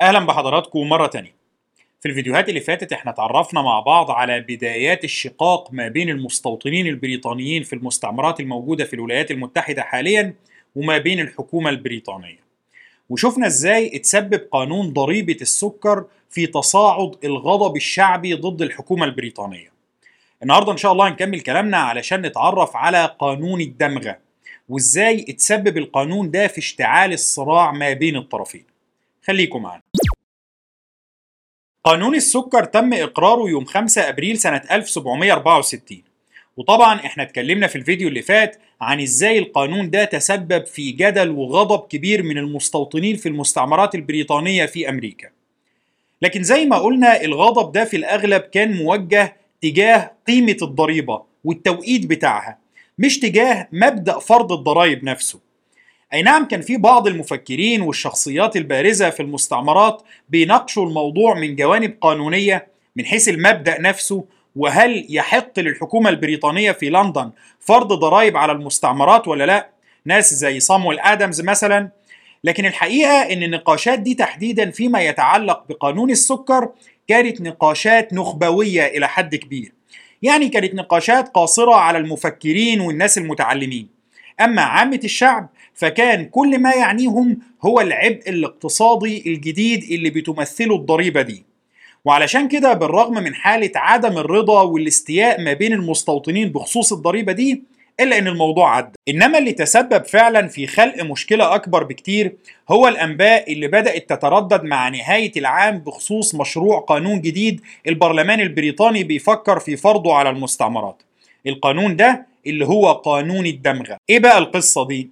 أهلا بحضراتكم مرة تانية. في الفيديوهات اللي فاتت إحنا اتعرفنا مع بعض على بدايات الشقاق ما بين المستوطنين البريطانيين في المستعمرات الموجودة في الولايات المتحدة حاليا وما بين الحكومة البريطانية. وشفنا إزاي اتسبب قانون ضريبة السكر في تصاعد الغضب الشعبي ضد الحكومة البريطانية. النهاردة إن شاء الله هنكمل كلامنا علشان نتعرف على قانون الدمغة وإزاي اتسبب القانون ده في اشتعال الصراع ما بين الطرفين. خليكم معنا. قانون السكر تم إقراره يوم 5 أبريل سنة 1764 وطبعا إحنا اتكلمنا في الفيديو اللي فات عن إزاي القانون ده تسبب في جدل وغضب كبير من المستوطنين في المستعمرات البريطانية في أمريكا. لكن زي ما قلنا الغضب ده في الأغلب كان موجه تجاه قيمة الضريبة والتوقيت بتاعها مش تجاه مبدأ فرض الضرائب نفسه. أي نعم كان في بعض المفكرين والشخصيات البارزة في المستعمرات بيناقشوا الموضوع من جوانب قانونية من حيث المبدأ نفسه وهل يحق للحكومة البريطانية في لندن فرض ضرائب على المستعمرات ولا لا؟ ناس زي صامويل آدمز مثلا. لكن الحقيقة أن النقاشات دي تحديدا فيما يتعلق بقانون السكر كانت نقاشات نخبوية إلى حد كبير. يعني كانت نقاشات قاصرة على المفكرين والناس المتعلمين. أما عامة الشعب فكان كل ما يعنيهم هو العبء الاقتصادي الجديد اللي بتمثله الضريبة دي. وعلشان كده بالرغم من حالة عدم الرضا والاستياء ما بين المستوطنين بخصوص الضريبة دي إلا إن الموضوع عدى. إنما اللي تسبب فعلا في خلق مشكلة أكبر بكتير هو الأنباء اللي بدأت تتردد مع نهاية العام بخصوص مشروع قانون جديد البرلمان البريطاني بيفكر في فرضه على المستعمرات. القانون ده اللي هو قانون الدمغة. إيه بقى القصة دي؟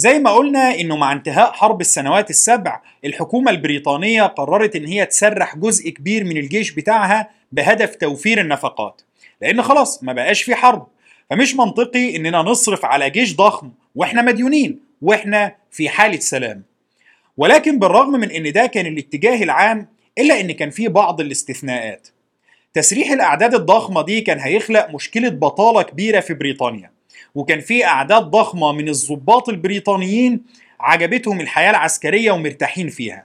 زي ما قلنا إنه مع انتهاء حرب السنوات السبع الحكومة البريطانية قررت إن هي تسرح جزء كبير من الجيش بتاعها بهدف توفير النفقات. لأن خلاص ما بقاش في حرب. فمش منطقي إننا نصرف على جيش ضخم وإحنا مديونين وإحنا في حالة سلام. ولكن بالرغم من إن ده كان الاتجاه العام إلا إن كان في بعض الاستثناءات. تسريح الأعداد الضخمة دي كان هيخلق مشكلة بطالة كبيرة في بريطانيا. وكان في أعداد ضخمة من الضباط البريطانيين عجبتهم الحياة العسكرية ومرتاحين فيها.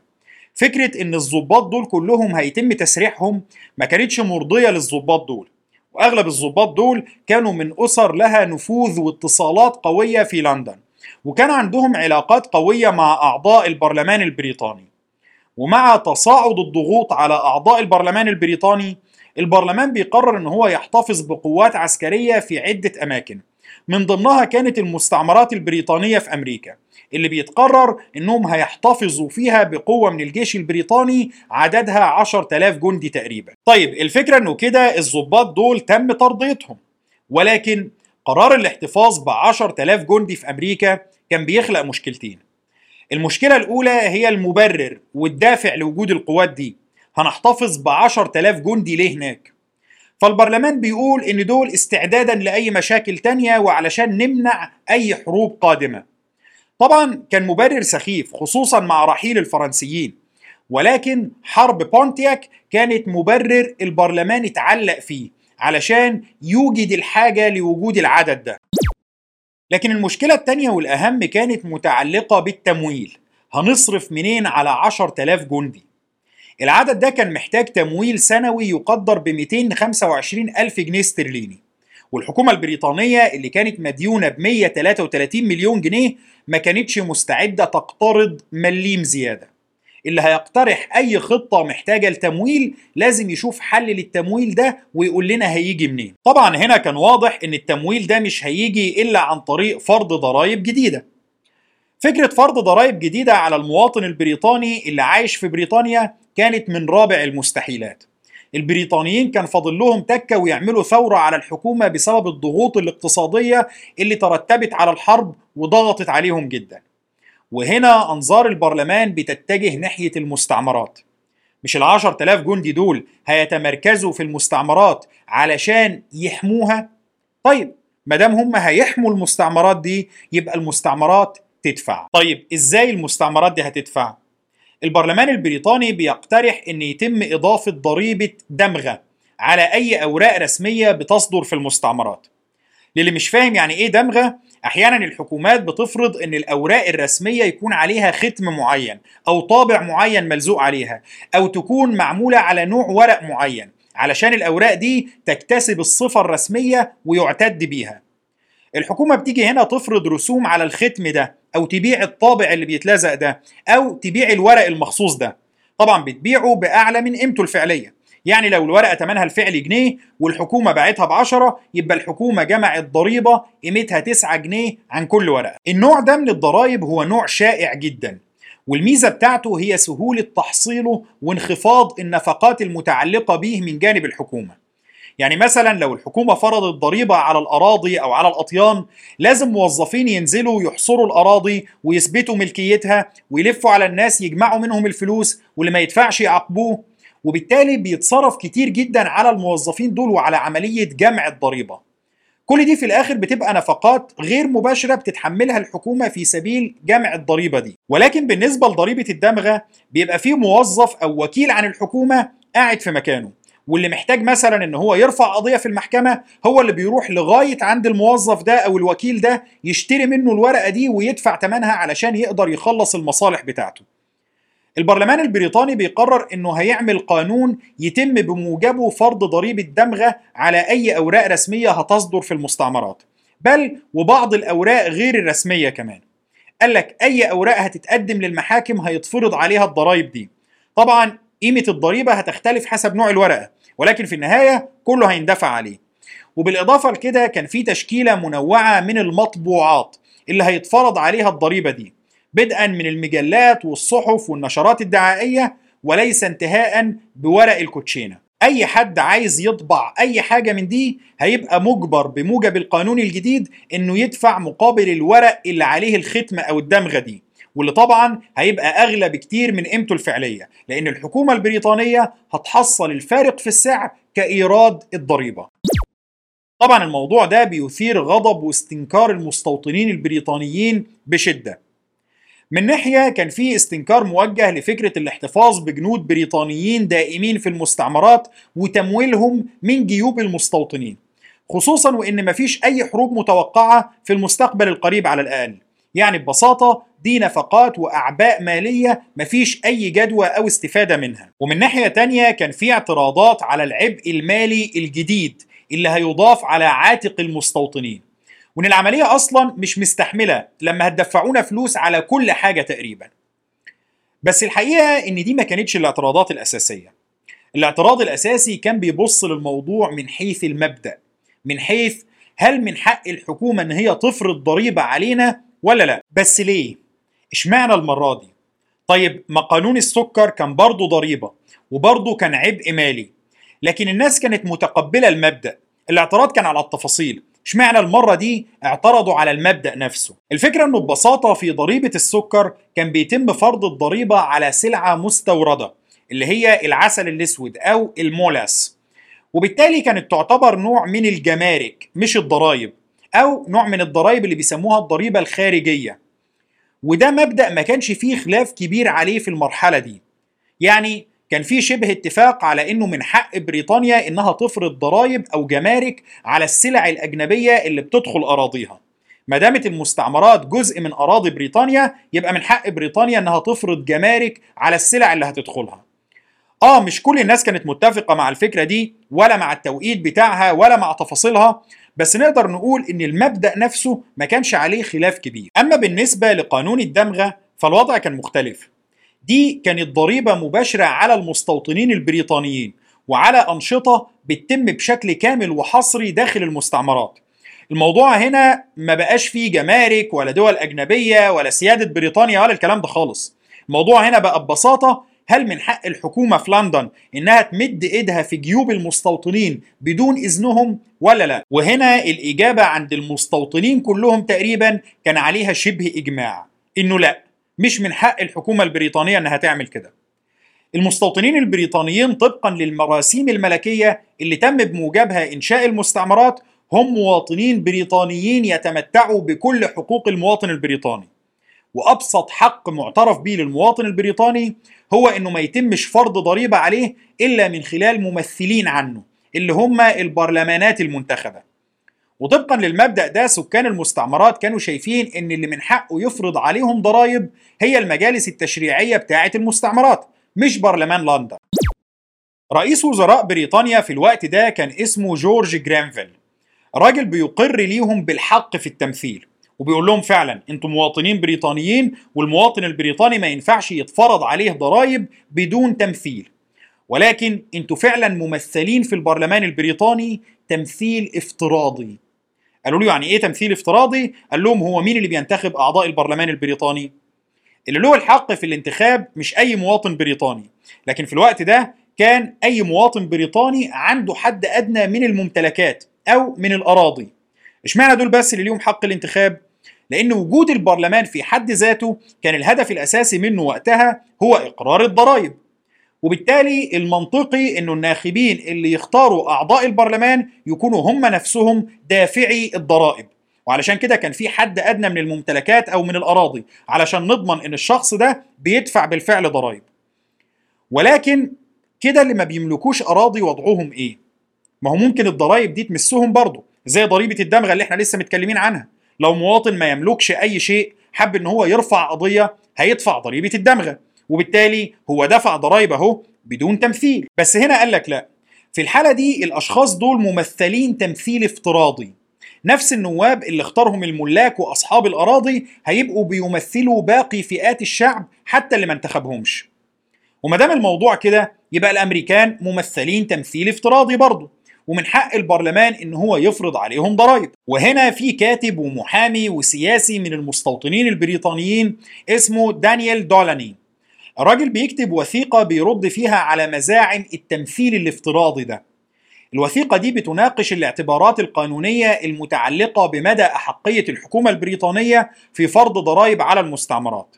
فكرة إن الضباط دول كلهم هيتم تسريحهم ما كانتش مرضية للضباط دول. وأغلب الضباط دول كانوا من أسر لها نفوذ واتصالات قوية في لندن. وكان عندهم علاقات قوية مع أعضاء البرلمان البريطاني. ومع تصاعد الضغوط على أعضاء البرلمان البريطاني البرلمان بيقرر إن هو يحتفظ بقوات عسكرية في عدة أماكن. من ضمنها كانت المستعمرات البريطانية في أمريكا اللي بيتقرر إنهم هيحتفظوا فيها بقوة من الجيش البريطاني عددها 10000 جندي تقريبا. طيب الفكرة إنه كده الضباط دول تم ترضيتهم ولكن قرار الاحتفاظ ب 10000 جندي في أمريكا كان بيخلق مشكلتين. المشكلة الأولى هي المبرر والدافع لوجود القوات دي. هنحتفظ ب 10000 جندي ليه هناك؟ فالبرلمان بيقول إن دول استعدادا لأي مشاكل تانية وعلشان نمنع أي حروب قادمة. طبعا كان مبرر سخيف خصوصا مع رحيل الفرنسيين. ولكن حرب بونتياك كانت مبرر البرلمان اتعلق فيه علشان يوجد الحاجة لوجود العدد ده. لكن المشكلة التانية والأهم كانت متعلقة بالتمويل. هنصرف منين على عشر تلاف جندي؟ العدد ده كان محتاج تمويل سنوي يقدر ب 225 ألف جنيه استرليني. والحكومة البريطانية اللي كانت مديونة ب 133 مليون جنيه ما كانتش مستعدة تقترض مليم زيادة. اللي هيقترح أي خطة محتاجة لتمويل لازم يشوف حل للتمويل ده ويقول لنا هيجي منين. طبعا هنا كان واضح إن التمويل ده مش هيجي إلا عن طريق فرض ضرائب جديدة. فكرة فرض ضرائب جديدة على المواطن البريطاني اللي عايش في بريطانيا كانت من رابع المستحيلات. البريطانيين كان فاضل لهم تكة ويعملوا ثورة على الحكومة بسبب الضغوط الاقتصادية اللي ترتبت على الحرب وضغطت عليهم جدا. وهنا أنظار البرلمان بتتجه ناحية المستعمرات. مش العشر تلاف جندي دول هيتمركزوا في المستعمرات علشان يحموها؟ طيب مدام هم هيحموا المستعمرات دي يبقى المستعمرات تدفع طيب إزاي المستعمرات دي هتدفع؟ البرلمان البريطاني بيقترح إن يتم إضافة ضريبة دمغة على أي أوراق رسمية بتصدر في المستعمرات. للي مش فاهم يعني إيه دمغة أحيانا الحكومات بتفرض إن الأوراق الرسمية يكون عليها ختم معين أو طابع معين ملزوق عليها أو تكون معمولة على نوع ورق معين علشان الأوراق دي تكتسب الصفة الرسمية ويعتد بيها. الحكومة بتيجي هنا تفرض رسوم على الختم ده أو تبيع الطابع اللي بيتلزق ده أو تبيع الورق المخصوص ده. طبعا بتبيعه بأعلى من قيمته الفعلية. يعني لو الورقة ثمنها الفعلي جنيه والحكومة باعتها ب 10 يبقى الحكومة جمعت ضريبة قيمتها 9 جنيه عن كل ورقة. النوع ده من الضرائب هو نوع شائع جدا. والميزة بتاعته هي سهولة تحصيله وانخفاض النفقات المتعلقة به من جانب الحكومة. يعني مثلا لو الحكومة فرضت ضريبة على الأراضي أو على الأطيان لازم موظفين ينزلوا يحصروا الأراضي ويثبتوا ملكيتها ويلفوا على الناس يجمعوا منهم الفلوس واللي ما يدفعش يعاقبوه. وبالتالي بيتصرف كتير جدا على الموظفين دول وعلى عملية جمع الضريبة. كل دي في الآخر بتبقى نفقات غير مباشرة بتتحملها الحكومة في سبيل جمع الضريبة دي. ولكن بالنسبة لضريبة الدمغة بيبقى فيه موظف أو وكيل عن الحكومة قاعد في مكانه. واللي محتاج مثلا إن هو يرفع قضية في المحكمة هو اللي بيروح لغاية عند الموظف ده أو الوكيل ده يشتري منه الورقة دي ويدفع ثمنها علشان يقدر يخلص المصالح بتاعته. البرلمان البريطاني بيقرر إنه هيعمل قانون يتم بموجبه فرض ضريبة دمغة على أي أوراق رسمية هتصدر في المستعمرات. بل وبعض الأوراق غير الرسمية كمان. قال لك أي أوراق هتتقدم للمحاكم هيتفرض عليها الضرائب دي. طبعا قيمة الضريبة هتختلف حسب نوع الورقة ولكن في النهاية كله هيندفع عليه. وبالإضافة لكده كان في تشكيلة منوعة من المطبوعات اللي هيتفرض عليها الضريبة دي بدءا من المجلات والصحف والنشرات الدعائية وليس انتهاء بورق الكوتشينة. أي حد عايز يطبع أي حاجة من دي هيبقى مجبر بموجب القانون الجديد إنه يدفع مقابل الورق اللي عليه الختمه أو الدمغة دي. واللي طبعا هيبقى أغلى بكتير من قيمته الفعلية لأن الحكومة البريطانية هتحصل الفارق في السعر كإيراد الضريبة. طبعا الموضوع ده بيثير غضب واستنكار المستوطنين البريطانيين بشدة. من ناحية كان في استنكار موجه لفكرة الاحتفاظ بجنود بريطانيين دائمين في المستعمرات وتمويلهم من جيوب المستوطنين خصوصا وإن مفيش أي حروب متوقعة في المستقبل القريب على الأقل. يعني ببساطة دي نفقات وأعباء مالية مفيش أي جدوى أو استفادة منها. ومن ناحية تانية كان في اعتراضات على العبء المالي الجديد اللي هيضاف على عاتق المستوطنين. وإن العملية أصلا مش مستحملة لما هتدفعونا فلوس على كل حاجة تقريبا. بس الحقيقة إن دي ما كانتش الاعتراضات الأساسية. الاعتراض الأساسي كان بيبص للموضوع من حيث المبدأ من حيث هل من حق الحكومة إن هي تفرض ضريبة علينا ولا لأ. بس ليه؟ اشمعنى المرة دي؟ طيب ما قانون السكر كان برضه ضريبة وبرضه كان عبء مالي. لكن الناس كانت متقبلة المبدأ. الاعتراض كان على التفاصيل. اشمعنى المرة دي اعترضوا على المبدأ نفسه؟ الفكرة إنه ببساطة في ضريبة السكر كان بيتم فرض الضريبة على سلعة مستوردة اللي هي العسل الأسود أو المولاس. وبالتالي كانت تعتبر نوع من الجمارك مش الضرائب أو نوع من الضرائب اللي بيسموها الضريبة الخارجية. وده مبدأ ما كانش فيه خلاف كبير عليه في المرحلة دي. يعني كان في شبه اتفاق على إنه من حق بريطانيا إنها تفرض ضرائب أو جمارك على السلع الأجنبية اللي بتدخل أراضيها. ما دامت المستعمرات جزء من أراضي بريطانيا يبقى من حق بريطانيا إنها تفرض جمارك على السلع اللي هتدخلها. آه مش كل الناس كانت متفقة مع الفكرة دي ولا مع التوقيت بتاعها ولا مع تفاصيلها. بس نقدر نقول إن المبدأ نفسه ما كانش عليه خلاف كبير. أما بالنسبة لقانون الدمغة فالوضع كان مختلف. دي كانت ضريبة مباشرة على المستوطنين البريطانيين وعلى أنشطة بتتم بشكل كامل وحصري داخل المستعمرات. الموضوع هنا ما بقاش فيه جمارك ولا دول أجنبية ولا سيادة بريطانيا ولا الكلام ده خالص. الموضوع هنا بقى ببساطة هل من حق الحكومة في لندن إنها تمد إيدها في جيوب المستوطنين بدون إذنهم ولا لا؟ وهنا الإجابة عند المستوطنين كلهم تقريبا كان عليها شبه إجماع. إنه لا مش من حق الحكومة البريطانية إنها تعمل كده. المستوطنين البريطانيين طبقا للمراسيم الملكية اللي تم بموجبها إنشاء المستعمرات هم مواطنين بريطانيين يتمتعوا بكل حقوق المواطن البريطاني. وأبسط حق معترف به للمواطن البريطاني هو إنه ما يتمش فرض ضريبة عليه إلا من خلال ممثلين عنه اللي هم البرلمانات المنتخبة. وطبقا للمبدأ ده سكان المستعمرات كانوا شايفين إن اللي من حقه يفرض عليهم ضرائب هي المجالس التشريعية بتاعة المستعمرات مش برلمان لندن. رئيس وزراء بريطانيا في الوقت ده كان اسمه جورج جرانفيل. راجل بيقر ليهم بالحق في التمثيل. وبيقول لهم فعلا أنتم مواطنين بريطانيين والمواطن البريطاني ما ينفعش يتفرض عليه ضرائب بدون تمثيل. ولكن أنتوا فعلا ممثلين في البرلمان البريطاني تمثيل افتراضي. قالوا له يعني إيه تمثيل افتراضي؟ قال لهم هو مين اللي بينتخب أعضاء البرلمان البريطاني؟ اللي له الحق في الانتخاب مش أي مواطن بريطاني لكن في الوقت ده كان أي مواطن بريطاني عنده حد أدنى من الممتلكات أو من الأراضي. إشمعنى دول بس اللي ليهم حق الانتخاب؟ لأن وجود البرلمان في حد ذاته كان الهدف الأساسي منه وقتها هو إقرار الضرائب. وبالتالي المنطقي إنه الناخبين اللي يختاروا أعضاء البرلمان يكونوا هم نفسهم دافعي الضرائب. وعلشان كده كان في حد أدنى من الممتلكات أو من الأراضي علشان نضمن إن الشخص ده بيدفع بالفعل ضرائب. ولكن كده اللي ما بيملكوش أراضي وضعهم إيه؟ ما هو ممكن الضرائب دي تمسهم برضه زي ضريبة الدمغة اللي إحنا لسه متكلمين عنها. لو مواطن ما يملكش أي شيء حب إن هو يرفع قضية هيدفع ضريبة الدمغه وبالتالي هو دفع ضرائب أهو بدون تمثيل. بس هنا قال لك لا. في الحالة دي الأشخاص دول ممثلين تمثيل افتراضي. نفس النواب اللي اختارهم الملاك وأصحاب الأراضي هيبقوا بيمثلوا باقي فئات الشعب حتى اللي ما انتخبهمش. وما دام الموضوع كده يبقى الأمريكان ممثلين تمثيل افتراضي برضه ومن حق البرلمان إن هو يفرض عليهم ضرائب. وهنا في كاتب ومحامي وسياسي من المستوطنين البريطانيين اسمه دانيال دولاني. الراجل بيكتب وثيقة بيرد فيها على مزاعم التمثيل الافتراضي ده. الوثيقة دي بتناقش الاعتبارات القانونية المتعلقة بمدى أحقية الحكومة البريطانية في فرض ضرائب على المستعمرات.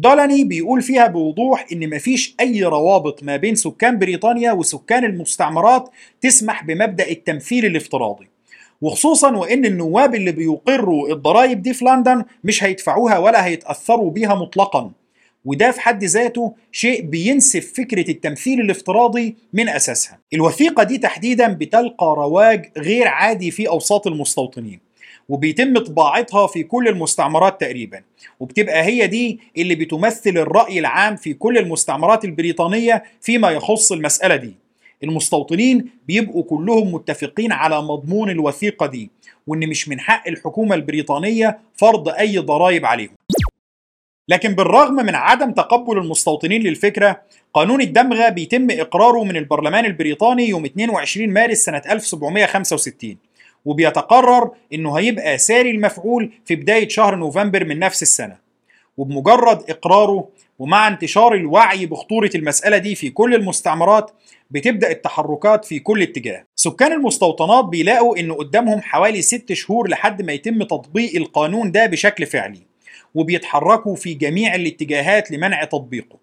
دولاني بيقول فيها بوضوح إن مفيش أي روابط ما بين سكان بريطانيا وسكان المستعمرات تسمح بمبدأ التمثيل الافتراضي. وخصوصا وإن النواب اللي بيقروا الضرائب دي في لندن مش هيدفعوها ولا هيتأثروا بيها مطلقا. وده في حد ذاته شيء بينسف فكرة التمثيل الافتراضي من أساسها. الوثيقة دي تحديدا بتلقى رواج غير عادي في أوساط المستوطنين. وبيتم طباعتها في كل المستعمرات تقريبا. وبتبقى هي دي اللي بتمثل الرأي العام في كل المستعمرات البريطانية فيما يخص المسألة دي. المستوطنين بيبقوا كلهم متفقين على مضمون الوثيقة دي وإن مش من حق الحكومة البريطانية فرض أي ضرائب عليهم. لكن بالرغم من عدم تقبل المستوطنين للفكرة قانون الدمغة بيتم إقراره من البرلمان البريطاني يوم 22 مارس سنة 1765 وبيتقرر إنه هيبقى ساري المفعول في بداية شهر نوفمبر من نفس السنة. وبمجرد إقراره ومع انتشار الوعي بخطورة المسألة دي في كل المستعمرات بتبدأ التحركات في كل اتجاه. سكان المستوطنات بيلاقوا إنه قدامهم حوالي ست شهور لحد ما يتم تطبيق القانون ده بشكل فعلي وبيتحركوا في جميع الاتجاهات لمنع تطبيقه.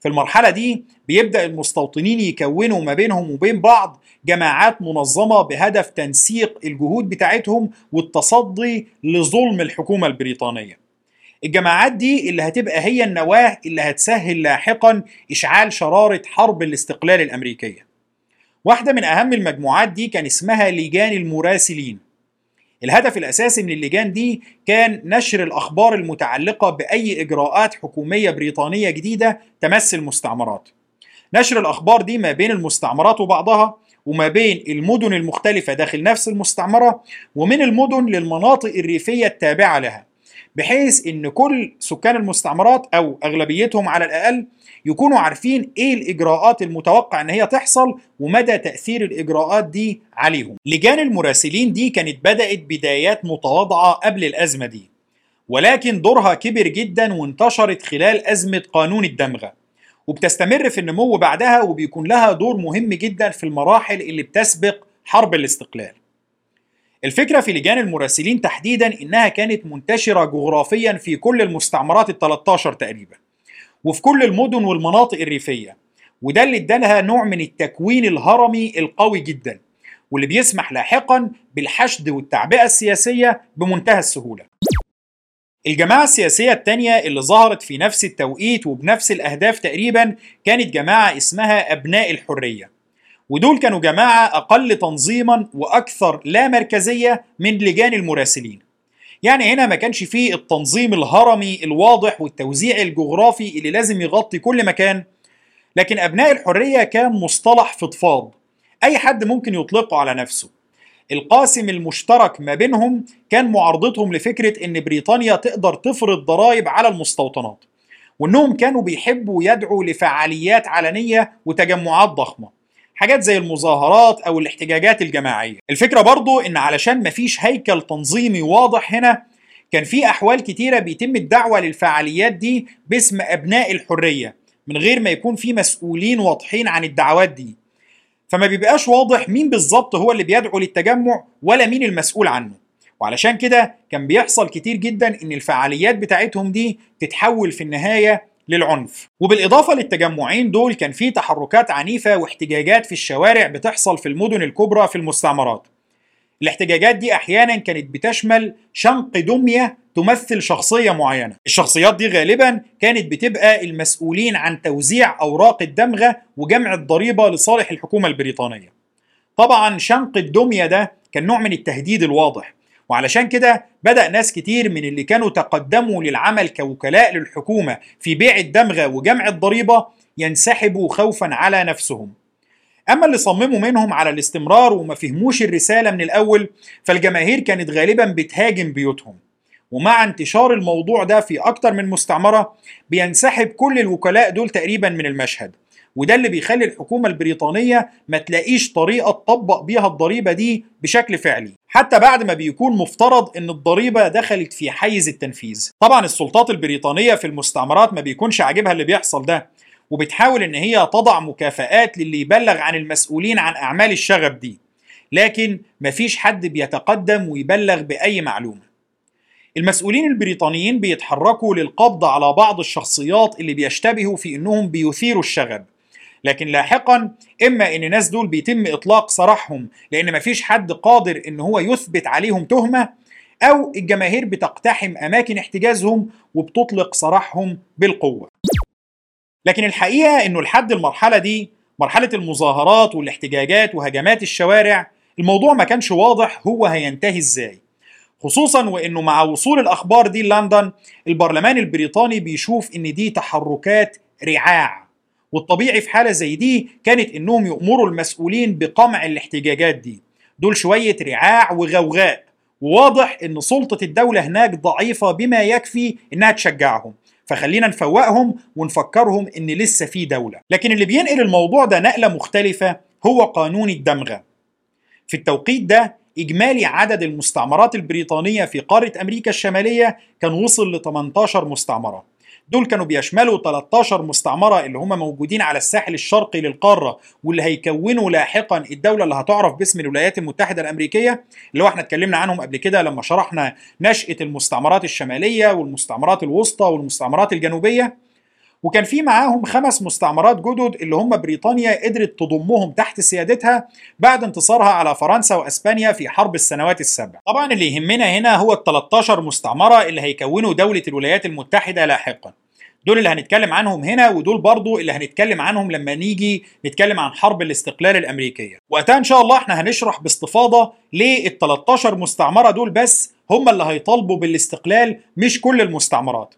في المرحلة دي بيبدأ المستوطنين يكونوا ما بينهم وبين بعض جماعات منظمة بهدف تنسيق الجهود بتاعتهم والتصدي لظلم الحكومة البريطانية. الجماعات دي اللي هتبقى هي النواة اللي هتسهل لاحقا إشعال شرارة حرب الاستقلال الأمريكية. واحدة من أهم المجموعات دي كان اسمها لجان المراسلين. الهدف الأساسي من اللجان دي كان نشر الأخبار المتعلقة بأي إجراءات حكومية بريطانية جديدة تمس المستعمرات نشر الأخبار دي ما بين المستعمرات وبعضها وما بين المدن المختلفة داخل نفس المستعمرة ومن المدن للمناطق الريفية التابعة لها بحيث إن كل سكان المستعمرات أو أغلبيتهم على الأقل يكونوا عارفين إيه الإجراءات المتوقع إن هي تحصل ومدى تأثير الإجراءات دي عليهم. لجان المراسلين دي كانت بدأت بدايات متواضعة قبل الأزمة دي ولكن دورها كبر جدا وانتشرت خلال أزمة قانون الدمغة. وبتستمر في النمو بعدها وبيكون لها دور مهم جدا في المراحل اللي بتسبق حرب الاستقلال. الفكرة في لجان المراسلين تحديدا إنها كانت منتشرة جغرافيا في كل المستعمرات ال 13 تقريبا وفي كل المدن والمناطق الريفية وده اللي ادالها نوع من التكوين الهرمي القوي جدا واللي بيسمح لاحقا بالحشد والتعبئة السياسية بمنتهى السهولة. الجماعة السياسية التانية اللي ظهرت في نفس التوقيت وبنفس الأهداف تقريبا كانت جماعة اسمها أبناء الحرية. ودول كانوا جماعة أقل تنظيما وأكثر لا مركزية من لجان المراسلين. يعني هنا ما كانش فيه التنظيم الهرمي الواضح والتوزيع الجغرافي اللي لازم يغطي كل مكان لكن أبناء الحرية كان مصطلح فضفاض. أي حد ممكن يطلقه على نفسه. القاسم المشترك ما بينهم كان معارضتهم لفكرة إن بريطانيا تقدر تفرض ضرائب على المستوطنات وإنهم كانوا بيحبوا يدعوا لفعاليات علنية وتجمعات ضخمة حاجات زي المظاهرات أو الاحتجاجات الجماعية. الفكرة برضو إن علشان مفيش هيكل تنظيمي واضح هنا كان في أحوال كتيرة بيتم الدعوة للفعاليات دي باسم أبناء الحرية من غير ما يكون في مسؤولين واضحين عن الدعوات دي. فما بيبقاش واضح مين بالظبط هو اللي بيدعو للتجمع ولا مين المسؤول عنه. وعلشان كده كان بيحصل كتير جدا إن الفعاليات بتاعتهم دي تتحول في النهاية للعنف. وبالإضافة للتجمعين دول كان في تحركات عنيفة واحتجاجات في الشوارع بتحصل في المدن الكبرى في المستعمرات. الاحتجاجات دي أحيانا كانت بتشمل شنق دمية تمثل شخصية معينة. الشخصيات دي غالبا كانت بتبقى المسؤولين عن توزيع أوراق الدمغة وجمع الضريبة لصالح الحكومة البريطانية. طبعا شنق الدمية ده كان نوع من التهديد الواضح وعلشان كده بدأ ناس كتير من اللي كانوا تقدموا للعمل كوكلاء للحكومة في بيع الدمغة وجمع الضريبة ينسحبوا خوفا على نفسهم. أما اللي صمموا منهم على الاستمرار وما فهموش الرسالة من الأول فالجماهير كانت غالبا بتهاجم بيوتهم. ومع انتشار الموضوع ده في أكتر من مستعمرة بينسحب كل الوكلاء دول تقريبا من المشهد. وده اللي بيخلي الحكومة البريطانية ما تلاقيش طريقة تطبق بيها الضريبة دي بشكل فعلي. حتى بعد ما بيكون مفترض إن الضريبة دخلت في حيز التنفيذ. طبعا السلطات البريطانية في المستعمرات ما بيكونش عاجبها اللي بيحصل ده. وبتحاول إن هي تضع مكافآت للي يبلغ عن المسؤولين عن أعمال الشغب دي. لكن مفيش حد بيتقدم ويبلغ بأي معلومة. المسؤولين البريطانيين بيتحركوا للقبض على بعض الشخصيات اللي بيشتبهوا في إنهم بيثيروا الشغب. لكن لاحقا إما إن الناس دول بيتم إطلاق سراحهم لأن مفيش حد قادر إن هو يثبت عليهم تهمة أو الجماهير بتقتحم أماكن احتجازهم وبتطلق سراحهم بالقوة. لكن الحقيقة إنه لحد المرحلة دي مرحلة المظاهرات والاحتجاجات وهجمات الشوارع الموضوع ما كانش واضح هو هينتهي إزاي. خصوصا وإنه مع وصول الأخبار دي لندن البرلمان البريطاني بيشوف إن دي تحركات رعاع. والطبيعي في حالة زي دي كانت إنهم يأمروا المسؤولين بقمع الاحتجاجات دي. دول شوية رعاع وغوغاء. وواضح إن سلطة الدولة هناك ضعيفة بما يكفي إنها تشجعهم. فخلينا نفوقهم ونفكرهم إن لسه في دولة. لكن اللي بينقل الموضوع ده نقلة مختلفة هو قانون الدمغه في التوقيت ده إجمالي عدد المستعمرات البريطانية في قارة أمريكا الشمالية كان وصل ل 18 مستعمرة. دول كانوا بيشملوا 13 مستعمرة اللي هم موجودين على الساحل الشرقي للقارة واللي هيكونوا لاحقا الدولة اللي هتعرف باسم الولايات المتحدة الأمريكية اللي هو إحنا اتكلمنا عنهم قبل كده لما شرحنا نشأة المستعمرات الشمالية والمستعمرات الوسطى والمستعمرات الجنوبية. وكان في معاهم خمس مستعمرات جدد اللي هم بريطانيا قدرت تضمهم تحت سيادتها بعد انتصارها على فرنسا وأسبانيا في حرب السنوات السبع. طبعا اللي يهمنا هنا هو ال 13 مستعمرة اللي هيكونوا دولة الولايات المتحدة لاحقا. دول اللي هنتكلم عنهم هنا ودول برضو اللي هنتكلم عنهم لما نيجي نتكلم عن حرب الاستقلال الأمريكية. وقتها إن شاء الله إحنا هنشرح باستفاضة ليه ال 13 مستعمرة دول بس هم اللي هيطالبوا بالاستقلال مش كل المستعمرات.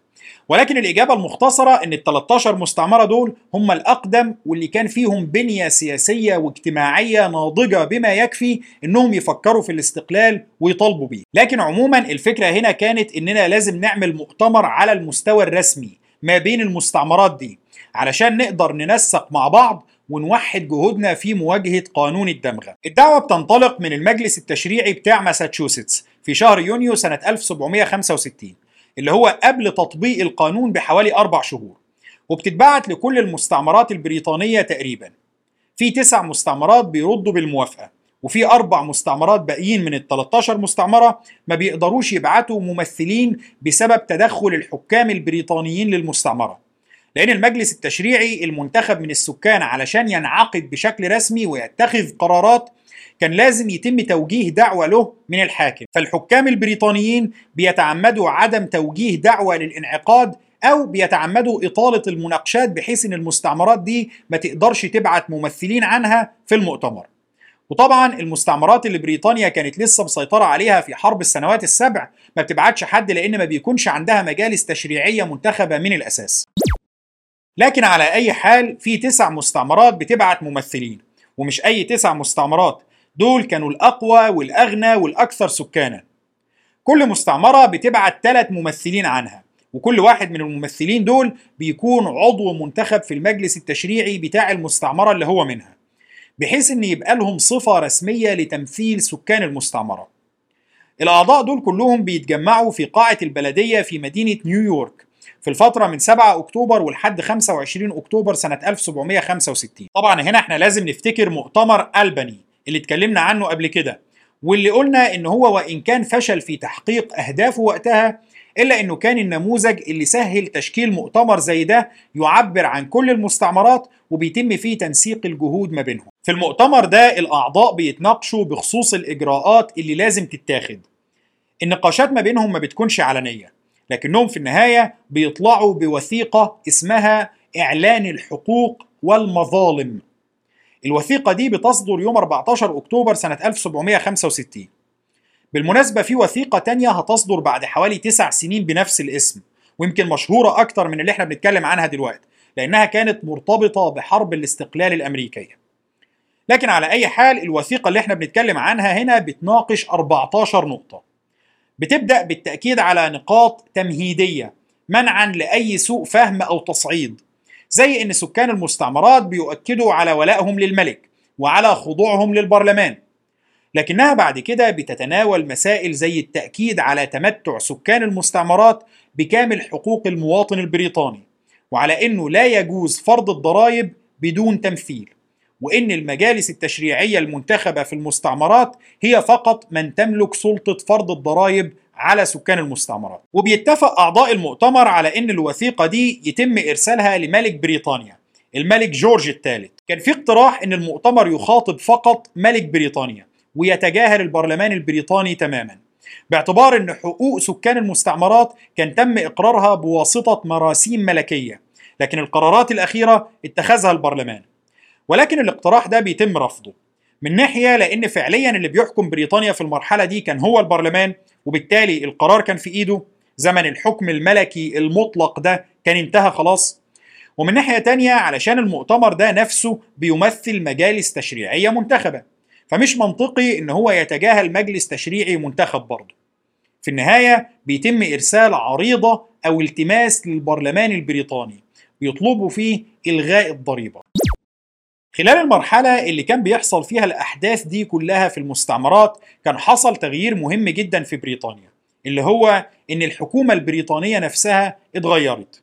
ولكن الإجابة المختصرة إن ال 13 مستعمرة دول هم الأقدم واللي كان فيهم بنية سياسية واجتماعية ناضجة بما يكفي إنهم يفكروا في الاستقلال ويطالبوا بيه. لكن عموما الفكرة هنا كانت إننا لازم نعمل مؤتمر على المستوى الرسمي ما بين المستعمرات دي علشان نقدر ننسق مع بعض ونوحد جهودنا في مواجهة قانون الدمغة. الدعوة بتنطلق من المجلس التشريعي بتاع ماساتشوستس في شهر يونيو سنة 1765 اللي هو قبل تطبيق القانون بحوالي أربع شهور وبتتبعت لكل المستعمرات البريطانية تقريبا. في تسع مستعمرات بيردوا بالموافقة وفي أربع مستعمرات باقيين من ال 13 مستعمرة ما بيقدروش يبعتوا ممثلين بسبب تدخل الحكام البريطانيين للمستعمرة. لأن المجلس التشريعي المنتخب من السكان علشان ينعقد بشكل رسمي ويتخذ قرارات كان لازم يتم توجيه دعوة له من الحاكم. فالحكام البريطانيين بيتعمدوا عدم توجيه دعوة للانعقاد أو بيتعمدوا إطالة المناقشات بحيث إن المستعمرات دي ما تقدرش تبعت ممثلين عنها في المؤتمر. وطبعا المستعمرات اللي بريطانيا كانت لسه مسيطرة عليها في حرب السنوات السبع ما بتبعتش حد لأن ما بيكونش عندها مجالس تشريعية منتخبة من الأساس. لكن على أي حال في تسع مستعمرات بتبعت ممثلين. ومش أي تسع مستعمرات دول كانوا الأقوى والأغنى والأكثر سكانا. كل مستعمرة بتبعت ثلاث ممثلين عنها وكل واحد من الممثلين دول بيكون عضو منتخب في المجلس التشريعي بتاع المستعمرة اللي هو منها بحيث إن يبقى لهم صفة رسمية لتمثيل سكان المستعمرة. الأعضاء دول كلهم بيتجمعوا في قاعة البلدية في مدينة نيويورك في الفترة من 7 أكتوبر ولحد 25 أكتوبر سنة 1765 طبعا هنا إحنا لازم نفتكر مؤتمر ألباني. اللي اتكلمنا عنه قبل كده واللي قلنا إن هو وإن كان فشل في تحقيق أهدافه وقتها إلا إنه كان النموذج اللي سهل تشكيل مؤتمر زي ده يعبر عن كل المستعمرات وبيتم فيه تنسيق الجهود ما بينهم. في المؤتمر ده الأعضاء بيتناقشوا بخصوص الإجراءات اللي لازم تتاخد. النقاشات ما بينهم ما بتكونش علنية لكنهم في النهاية بيطلعوا بوثيقة اسمها إعلان الحقوق والمظالم. الوثيقة دي بتصدر يوم 14 أكتوبر سنة 1765 بالمناسبة في وثيقة تانية هتصدر بعد حوالي تسع سنين بنفس الاسم ويمكن مشهورة أكتر من اللي إحنا بنتكلم عنها دلوقتي لأنها كانت مرتبطة بحرب الاستقلال الأمريكية. لكن على أي حال الوثيقة اللي إحنا بنتكلم عنها هنا بتناقش 14 نقطة. بتبدأ بالتأكيد على نقاط تمهيدية منعا لأي سوء فهم أو تصعيد. زي إن سكان المستعمرات بيؤكدوا على ولائهم للملك وعلى خضوعهم للبرلمان. لكنها بعد كده بتتناول مسائل زي التأكيد على تمتع سكان المستعمرات بكامل حقوق المواطن البريطاني وعلى أنه لا يجوز فرض الضرائب بدون تمثيل وأن المجالس التشريعية المنتخبة في المستعمرات هي فقط من تملك سلطة فرض الضرائب على سكان المستعمرات. وبيتفق أعضاء المؤتمر على أن الوثيقة دي يتم إرسالها لملك بريطانيا الملك جورج الثالث. كان في اقتراح أن المؤتمر يخاطب فقط ملك بريطانيا ويتجاهل البرلمان البريطاني تماما باعتبار إن حقوق سكان المستعمرات كان تم إقرارها بواسطة مراسيم ملكية. لكن القرارات الأخيرة اتخذها البرلمان. ولكن الاقتراح ده بيتم رفضه. من ناحية لأن فعليا اللي بيحكم بريطانيا في المرحلة دي كان هو البرلمان وبالتالي القرار كان في إيده. زمن الحكم الملكي المطلق ده كان انتهى خلاص. ومن ناحية تانية علشان المؤتمر ده نفسه بيمثل مجالس تشريعية منتخبة فمش منطقي إن هو يتجاهل مجلس تشريعي منتخب برضه. في النهاية بيتم إرسال عريضة أو التماس للبرلمان البريطاني بيطلبوا فيه إلغاء الضريبة. خلال المرحلة اللي كان بيحصل فيها الأحداث دي كلها في المستعمرات كان حصل تغيير مهم جدا في بريطانيا اللي هو إن الحكومة البريطانية نفسها اتغيرت.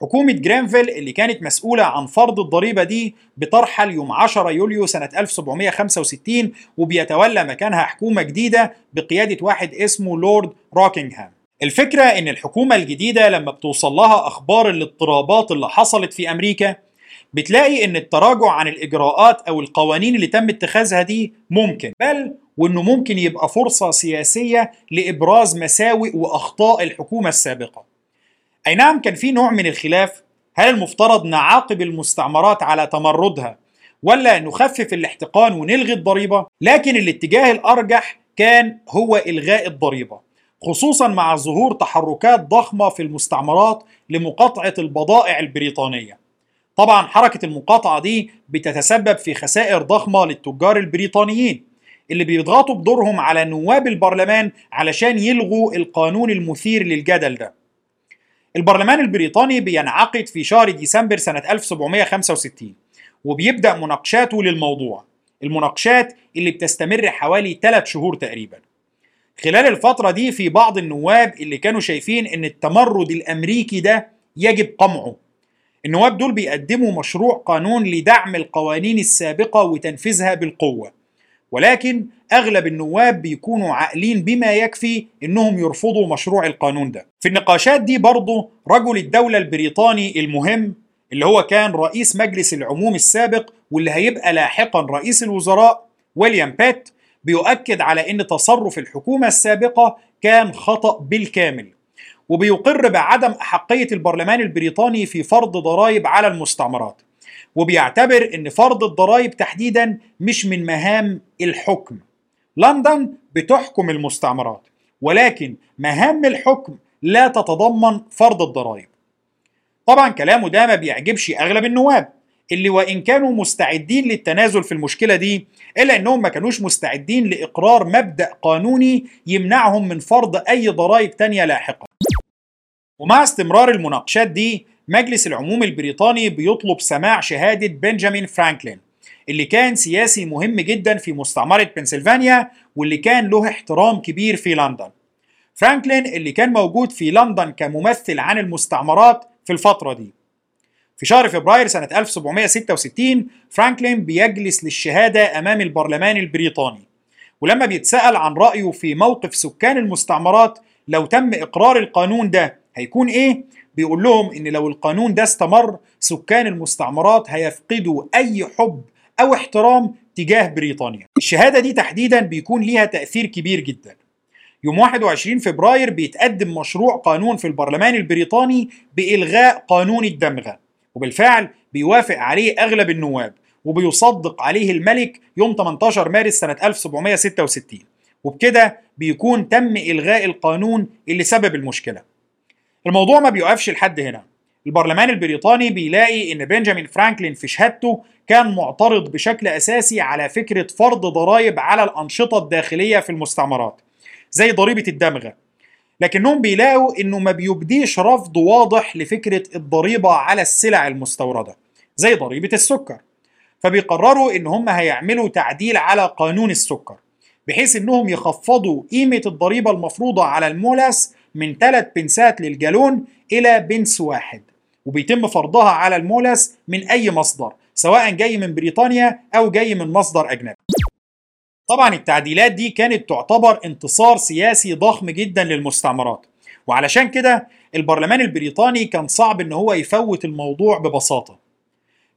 حكومة جرانفيل اللي كانت مسؤولة عن فرض الضريبة دي بترحل يوم 10 يوليو سنة 1765 وبيتولى مكانها حكومة جديدة بقيادة واحد اسمه لورد روكينغهام. الفكرة إن الحكومة الجديدة لما بتوصل لها أخبار الاضطرابات اللي حصلت في أمريكا بتلاقي إن التراجع عن الإجراءات أو القوانين اللي تم اتخاذها دي ممكن بل وإنه ممكن يبقى فرصة سياسية لإبراز مساوئ وأخطاء الحكومة السابقة. أي نعم كان في نوع من الخلاف. هل المفترض نعاقب المستعمرات على تمردها ولا نخفف الاحتقان ونلغي الضريبة؟ لكن الاتجاه الأرجح كان هو إلغاء الضريبة خصوصا مع ظهور تحركات ضخمة في المستعمرات لمقاطعة البضائع البريطانية. طبعا حركة المقاطعة دي بتتسبب في خسائر ضخمة للتجار البريطانيين اللي بيضغطوا بدورهم على نواب البرلمان علشان يلغوا القانون المثير للجدل ده. البرلمان البريطاني بينعقد في شهر ديسمبر سنة 1765 وبيبدأ مناقشاته للموضوع المناقشات اللي بتستمر حوالي 3 شهور تقريبا. خلال الفترة دي في بعض النواب اللي كانوا شايفين إن التمرد الأمريكي ده يجب قمعه النواب دول بيقدموا مشروع قانون لدعم القوانين السابقة وتنفيذها بالقوة. ولكن أغلب النواب بيكونوا عاقلين بما يكفي إنهم يرفضوا مشروع القانون ده. في النقاشات دي برضه رجل الدولة البريطاني المهم اللي هو كان رئيس مجلس العموم السابق واللي هيبقى لاحقا رئيس الوزراء ويليام بيت بيؤكد على إن تصرف الحكومة السابقة كان خطأ بالكامل. وبيقر بعدم أحقية البرلمان البريطاني في فرض ضرائب على المستعمرات. وبيعتبر أن فرض الضرائب تحديدا مش من مهام الحكم. لندن بتحكم المستعمرات ولكن مهام الحكم لا تتضمن فرض الضرائب. طبعا كلامه ده ما بيعجبش أغلب النواب اللي وإن كانوا مستعدين للتنازل في المشكلة دي إلا إنهم ما كانوش مستعدين لإقرار مبدأ قانوني يمنعهم من فرض أي ضرائب تانية لاحقا ومع استمرار المناقشات دي مجلس العموم البريطاني بيطلب سماع شهادة بنجامين فرانكلين اللي كان سياسي مهم جدا في مستعمرة بنسلفانيا واللي كان له احترام كبير في لندن. فرانكلين اللي كان موجود في لندن كممثل عن المستعمرات في الفترة دي. في شهر فبراير سنة 1766 فرانكلين بيجلس للشهادة أمام البرلمان البريطاني. ولما بيتسأل عن رأيه في موقف سكان المستعمرات لو تم إقرار القانون ده هيكون إيه؟ بيقول لهم إن لو القانون ده استمر سكان المستعمرات هيفقدوا أي حب أو احترام تجاه بريطانيا. الشهادة دي تحديدا بيكون ليها تأثير كبير جدا. يوم 21 فبراير بيتقدم مشروع قانون في البرلمان البريطاني بإلغاء قانون الدمغة. وبالفعل بيوافق عليه أغلب النواب وبيصدق عليه الملك يوم 18 مارس سنة 1766 وبكده بيكون تم إلغاء القانون اللي سبب المشكلة. الموضوع ما بيوقفش لحد هنا. البرلمان البريطاني بيلاقي إن بنجامين فرانكلين في شهادته كان معترض بشكل أساسي على فكرة فرض ضرائب على الأنشطة الداخلية في المستعمرات زي ضريبة الدمغة. لكنهم بيلاقوا إنه ما بيبديش رفض واضح لفكرة الضريبة على السلع المستوردة زي ضريبة السكر. فبيقرروا إن هم هيعملوا تعديل على قانون السكر بحيث إنهم يخفضوا قيمة الضريبة المفروضة على المولاس من 3 بنسات للجالون إلى بنس واحد وبيتم فرضها على المولاس من أي مصدر سواء جاي من بريطانيا أو جاي من مصدر أجنبي. طبعا التعديلات دي كانت تعتبر انتصار سياسي ضخم جدا للمستعمرات وعلشان كده البرلمان البريطاني كان صعب إن هو يفوت الموضوع ببساطة.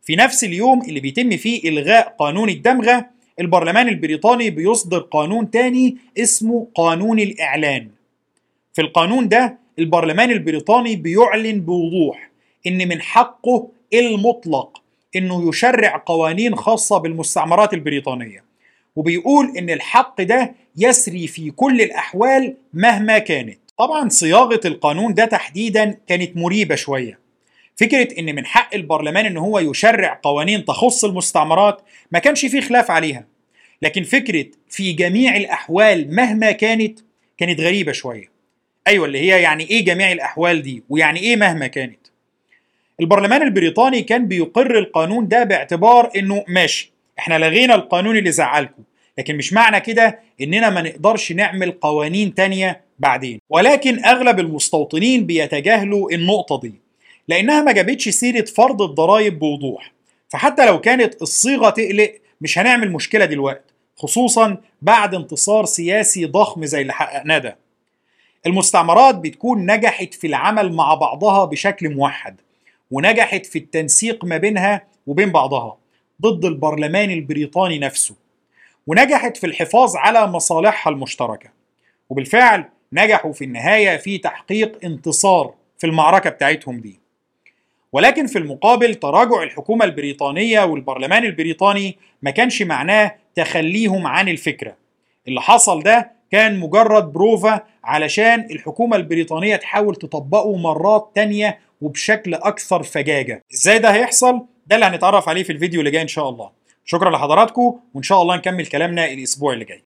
في نفس اليوم اللي بيتم فيه إلغاء قانون الدمغة البرلمان البريطاني بيصدر قانون تاني اسمه قانون الإعلان. في القانون ده البرلمان البريطاني بيعلن بوضوح إن من حقه المطلق إنه يشرع قوانين خاصة بالمستعمرات البريطانية. وبيقول إن الحق ده يسري في كل الأحوال مهما كانت. طبعا صياغة القانون ده تحديدا كانت مريبة شوية. فكرة إن من حق البرلمان إن هو يشرع قوانين تخص المستعمرات ما كانش فيه خلاف عليها. لكن فكرة في جميع الأحوال مهما كانت كانت غريبة شوية. أيوه اللي هي يعني إيه جميع الأحوال دي ويعني إيه مهما كانت. البرلمان البريطاني كان بيقر القانون ده باعتبار إنه ماشي إحنا لغينا القانون اللي زعلكم لكن مش معنى كده إننا ما نقدرش نعمل قوانين تانية بعدين. ولكن أغلب المستوطنين بيتجاهلوا النقطة دي لأنها ما جابتش سيرة فرض الضرائب بوضوح. فحتى لو كانت الصيغة تقلق مش هنعمل مشكلة دلوقتي خصوصا بعد انتصار سياسي ضخم زي اللي حققناه ده. المستعمرات بتكون نجحت في العمل مع بعضها بشكل موحد ونجحت في التنسيق ما بينها وبين بعضها ضد البرلمان البريطاني نفسه ونجحت في الحفاظ على مصالحها المشتركة وبالفعل نجحوا في النهاية في تحقيق انتصار في المعركة بتاعتهم دي. ولكن في المقابل تراجع الحكومة البريطانية والبرلمان البريطاني ما كانش معناه تخليهم عن الفكرة. اللي حصل ده كان مجرد بروفا علشان الحكومة البريطانية تحاول تطبقه مرات تانية وبشكل أكثر فجاجة. إزاي ده هيحصل؟ ده اللي هنتعرف عليه في الفيديو اللي جاي إن شاء الله. شكرا لحضراتكم وإن شاء الله نكمل كلامنا الأسبوع اللي جاي.